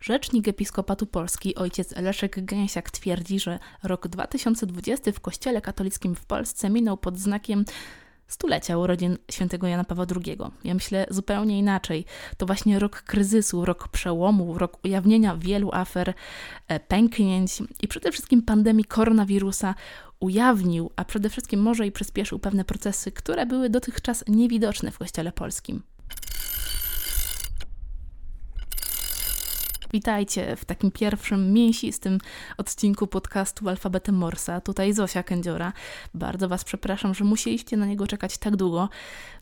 Rzecznik Episkopatu Polski, ojciec Leszek Gęsiak twierdzi, że rok 2020 w Kościele katolickim w Polsce minął pod znakiem stulecia urodzin świętego Jana Pawła II. Ja myślę zupełnie inaczej. To właśnie rok kryzysu, rok przełomu, rok ujawnienia wielu afer, e, pęknięć i przede wszystkim pandemii koronawirusa ujawnił, a przede wszystkim może i przyspieszył pewne procesy, które były dotychczas niewidoczne w Kościele polskim. Witajcie w takim pierwszym, mięsistym odcinku podcastu Alfabetem Morsa. Tutaj Zosia Kędziora. Bardzo Was przepraszam, że musieliście na niego czekać tak długo.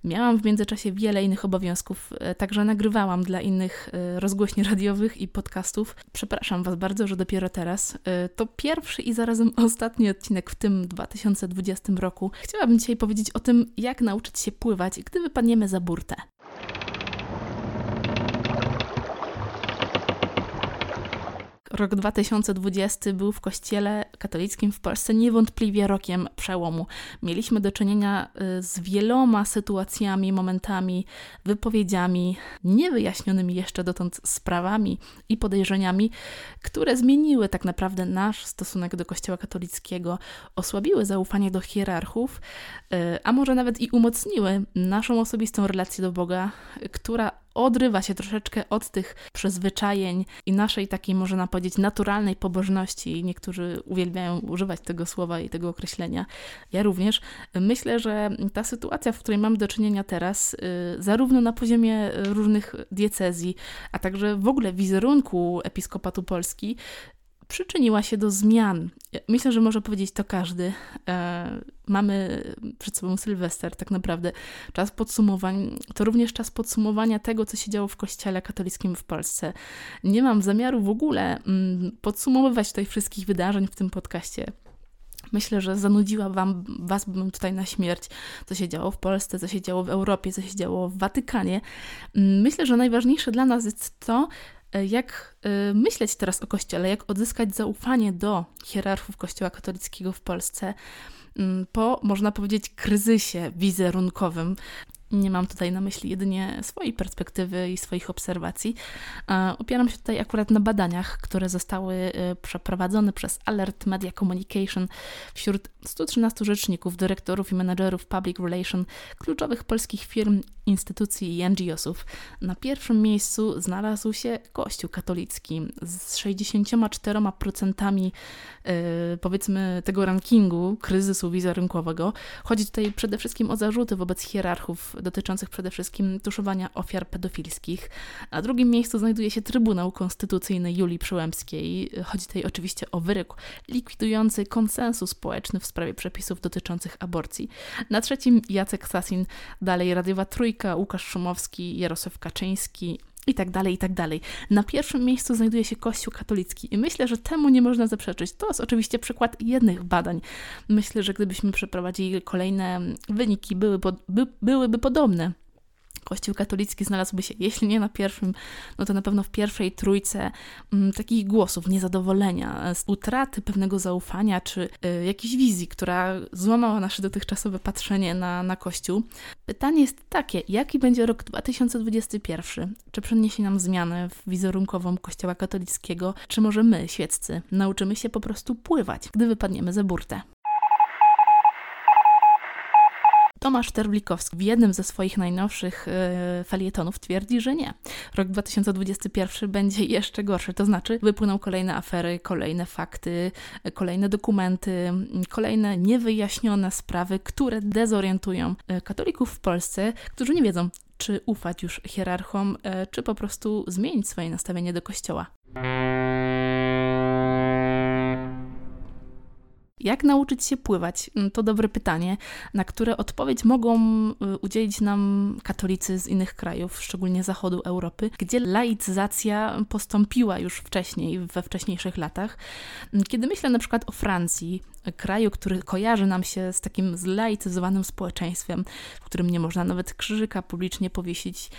Miałam w międzyczasie wiele innych obowiązków, e, także nagrywałam dla innych e, rozgłośni radiowych i podcastów. Przepraszam Was bardzo, że dopiero teraz. E, to pierwszy i zarazem ostatni odcinek w tym 2020 roku. Chciałabym dzisiaj powiedzieć o tym, jak nauczyć się pływać, gdy wypadniemy za burtę. Rok 2020 był w Kościele katolickim w Polsce niewątpliwie rokiem przełomu. Mieliśmy do czynienia y, z wieloma sytuacjami, momentami, wypowiedziami, niewyjaśnionymi jeszcze dotąd sprawami i podejrzeniami, które zmieniły tak naprawdę nasz stosunek do Kościoła katolickiego, osłabiły zaufanie do hierarchów, y, a może nawet i umocniły naszą osobistą relację do Boga, która odrywa się troszeczkę od tych przyzwyczajeń i naszej takiej, można powiedzieć, naturalnej pobożności. Niektórzy uwielbiają używać tego słowa i tego określenia. Ja również. Myślę, że ta sytuacja, w której mamy do czynienia teraz, y, zarówno na poziomie różnych diecezji, a także w ogóle wizerunku Episkopatu Polski, przyczyniła się do zmian. Myślę, że może powiedzieć to każdy. E, mamy przed sobą Sylwester, tak naprawdę. Czas podsumowań to również czas podsumowania tego, co się działo w Kościele katolickim w Polsce. Nie mam zamiaru w ogóle mm, podsumowywać tutaj wszystkich wydarzeń w tym podcaście. Myślę, że zanudziła wam, was bym tutaj na śmierć, co się działo w Polsce, co się działo w Europie, co się działo w Watykanie. Mm, myślę, że najważniejsze dla nas jest to, E, jak e, myśleć teraz o Kościele, jak odzyskać zaufanie do hierarchów Kościoła katolickiego w Polsce mm, po, można powiedzieć, kryzysie wizerunkowym. Nie mam tutaj na myśli jedynie swojej perspektywy i swoich obserwacji. Opieram się tutaj akurat na badaniach, które zostały e, przeprowadzone przez Alert Media Communication wśród 113 rzeczników, dyrektorów i menedżerów public relation kluczowych polskich firm instytucji i NGO-sów. Na pierwszym miejscu znalazł się Kościół katolicki z 64% yy, powiedzmy tego rankingu kryzysu wizerunkowego. Chodzi tutaj przede wszystkim o zarzuty wobec hierarchów dotyczących przede wszystkim tuszowania ofiar pedofilskich. Na drugim miejscu znajduje się Trybunał Konstytucyjny Julii Przyłębskiej. Chodzi tutaj oczywiście o wyrok likwidujący konsensus społeczny w sprawie przepisów dotyczących aborcji. Na trzecim Jacek Sasin, dalej radiowa Trójka, Łukasz Szumowski, Jarosław Kaczyński, i tak dalej, i tak dalej. Na pierwszym miejscu znajduje się Kościół katolicki i myślę, że temu nie można zaprzeczyć. To jest oczywiście przykład jednych badań. Myślę, że gdybyśmy przeprowadzili kolejne wyniki, były, by, byłyby podobne. Kościół katolicki znalazłby się, jeśli nie na pierwszym, no to na pewno w pierwszej trójce m, mm, takich głosów niezadowolenia, z utraty pewnego zaufania czy y, jakiejś wizji, która złamała nasze dotychczasowe patrzenie na, na Kościół. Pytanie jest takie, jaki będzie rok 2021? Czy przyniesie nam zmianę wizerunkową Kościoła katolickiego, czy może my, świeccy, nauczymy się po prostu pływać, gdy wypadniemy ze burtę? Tomasz Terwlikowski w jednym ze swoich najnowszych e, felietonów twierdzi, że nie. Rok 2021 będzie jeszcze gorszy, to znaczy wypłyną kolejne afery, kolejne fakty, e, kolejne dokumenty, kolejne niewyjaśnione sprawy, które dezorientują e, katolików w Polsce, którzy nie wiedzą, czy ufać już hierarchom, czy po prostu zmienić swoje nastawienie do kościoła. Jak nauczyć się pływać? Mm, to dobre pytanie, na które odpowiedź mogą y, udzielić nam katolicy z innych krajów, szczególnie zachodu Europy, gdzie laicyzacja postąpiła już wcześniej, we wcześniejszych latach. Mm, kiedy myślę na przykład o Francji, kraju, który kojarzy nam się z takim zlaicyzowanym społeczeństwem, w którym nie można nawet krzyżyka publicznie powiesić,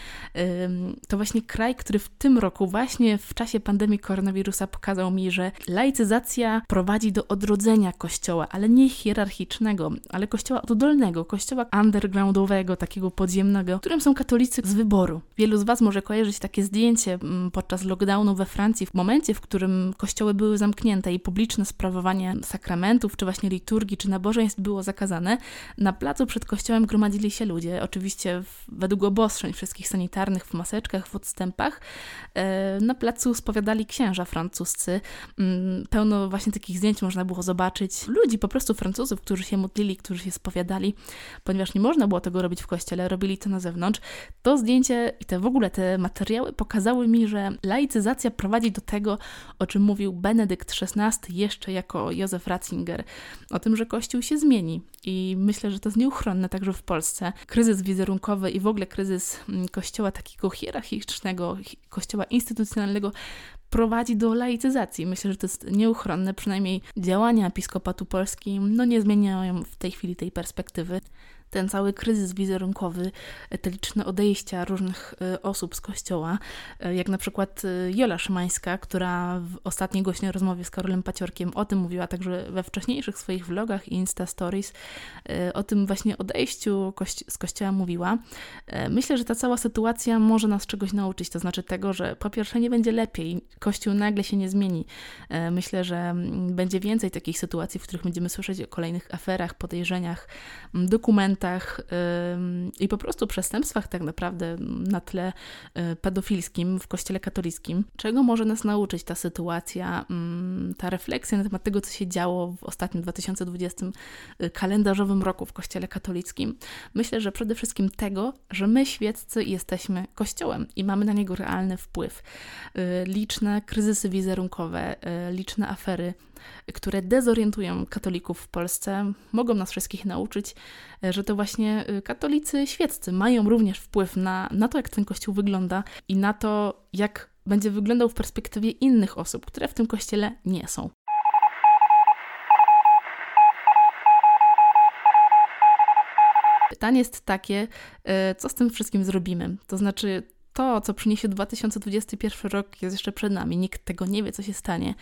to właśnie kraj, który w tym roku, właśnie w czasie pandemii koronawirusa, pokazał mi, że laicyzacja prowadzi do odrodzenia kościoła, ale nie hierarchicznego, ale kościoła oddolnego, kościoła undergroundowego, takiego podziemnego, którym są katolicy z wyboru. Wielu z Was może kojarzyć takie zdjęcie mm, podczas lockdownu we Francji, w momencie, w którym kościoły były zamknięte i publiczne sprawowanie sakramentów, czy właśnie liturgii, czy nabożeństw było zakazane. Na placu przed kościołem gromadzili się ludzie, oczywiście według obostrzeń wszystkich sanitarnych, w maseczkach, w odstępach. E, na placu spowiadali księża francuscy. Mm, pełno właśnie takich zdjęć można było zobaczyć. Ludzi, po prostu Francuzów, którzy się modlili, którzy się spowiadali, ponieważ nie można było tego robić w kościele, robili to na zewnątrz. To zdjęcie i te w ogóle te materiały pokazały mi, że laicyzacja prowadzi do tego, o czym mówił Benedykt XVI jeszcze jako Józef Ratzinger, o tym, że Kościół się zmieni. I myślę, że to jest nieuchronne także w Polsce. Kryzys wizerunkowy i w ogóle kryzys mm, Kościoła takiego hierarchicznego, Kościoła instytucjonalnego prowadzi do laicyzacji. Myślę, że to jest nieuchronne, przynajmniej działania Episkopatu Polski no nie zmieniają w tej chwili tej perspektywy ten cały kryzys wizerunkowy, te liczne odejścia różnych e, osób z kościoła, e, jak na przykład e, Jola Szymańska, która w ostatniej głośnej rozmowie z Karolem Paciorkiem o tym mówiła, także we wcześniejszych swoich vlogach i Insta Stories o tym właśnie odejściu z kościoła mówiła. Myślę, że ta cała sytuacja może nas czegoś nauczyć, to znaczy tego, że po pierwsze nie będzie lepiej, kościół nagle się nie zmieni. Myślę, że mm, będzie więcej takich sytuacji, w których będziemy słyszeć o kolejnych aferach, podejrzeniach, dokumentach, i po prostu przestępstwach tak naprawdę na tle y, pedofilskim w kościele katolickim. Czego może nas nauczyć ta sytuacja, ta refleksja na temat tego, co się działo w ostatnim 2020 y, kalendarzowym roku w kościele katolickim? Myślę, że przede wszystkim tego, że my świeccy jesteśmy kościołem i mamy na niego realny wpływ. Y, liczne kryzysy wizerunkowe, liczne afery które dezorientują katolików w Polsce, mogą nas wszystkich nauczyć, że to właśnie e, katolicy świeccy mają również wpływ na, na to, jak ten kościół wygląda i na to, jak będzie wyglądał w perspektywie innych osób, które w tym kościele nie są. Pytanie jest takie, e, co z tym wszystkim zrobimy? To znaczy, to, co przyniesie 2021 rok, jest jeszcze przed nami. Nikt tego nie wie, co się stanie.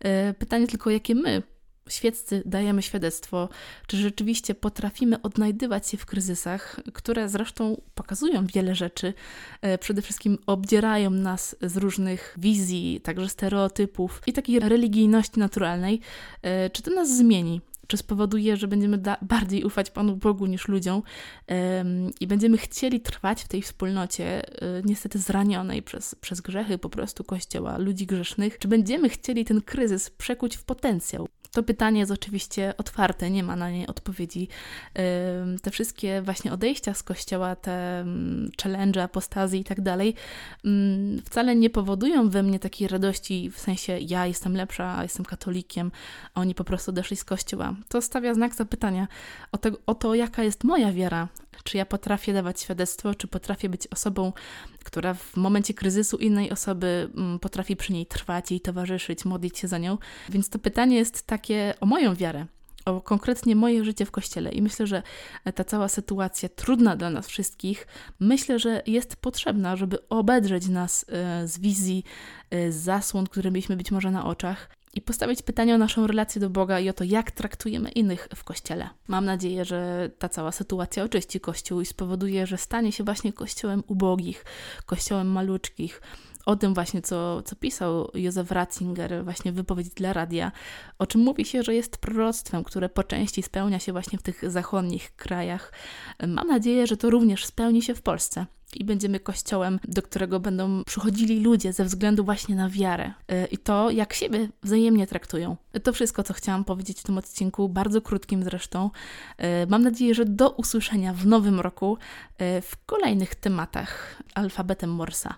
E, pytanie tylko, jakie my, świeccy, dajemy świadectwo, czy rzeczywiście potrafimy odnajdywać się w kryzysach, które zresztą pokazują wiele rzeczy, e, przede wszystkim obdzierają nas z różnych wizji, także stereotypów i takiej religijności naturalnej. E, czy to nas zmieni? czy spowoduje, że będziemy bardziej ufać Panu Bogu niż ludziom i będziemy chcieli trwać w tej wspólnocie, yy, niestety zranionej przez, przez grzechy po prostu Kościoła, ludzi grzesznych, czy będziemy chcieli ten kryzys przekuć w potencjał, to pytanie jest oczywiście otwarte, nie ma na nie odpowiedzi. Te wszystkie właśnie odejścia z kościoła, te challenge, apostazji i tak dalej, wcale nie powodują we mnie takiej radości w sensie ja jestem lepsza, jestem katolikiem, a oni po prostu odeszli z kościoła. To stawia znak zapytania o o to jaka jest moja wiara, czy ja potrafię dawać świadectwo, czy potrafię być osobą, która w momencie kryzysu innej osoby mm, potrafi przy niej trwać, jej towarzyszyć, modlić się za nią. Więc to pytanie jest takie o moją wiarę, o konkretnie moje życie w kościele. I myślę, że ta cała sytuacja trudna dla nas wszystkich, myślę, że jest potrzebna, żeby obedrzeć nas e, z wizji, e, z zasłon, które mieliśmy być może na oczach i postawić pytanie o naszą relację do Boga i o to, jak traktujemy innych w Kościele. Mam nadzieję, że ta cała sytuacja oczyści Kościół i spowoduje, że stanie się właśnie Kościołem ubogich, Kościołem maluczkich, o tym właśnie, co, co pisał Józef Ratzinger, właśnie wypowiedź dla radia, o czym mówi się, że jest proroctwem, które po części spełnia się właśnie w tych zachodnich krajach. Mam nadzieję, że to również spełni się w Polsce i będziemy kościołem, do którego będą przychodzili ludzie ze względu właśnie na wiarę y, i to, jak siebie wzajemnie traktują. To wszystko, co chciałam powiedzieć w tym odcinku, bardzo krótkim zresztą. Y, mam nadzieję, że do usłyszenia w nowym roku y, w kolejnych tematach alfabetem Morsa.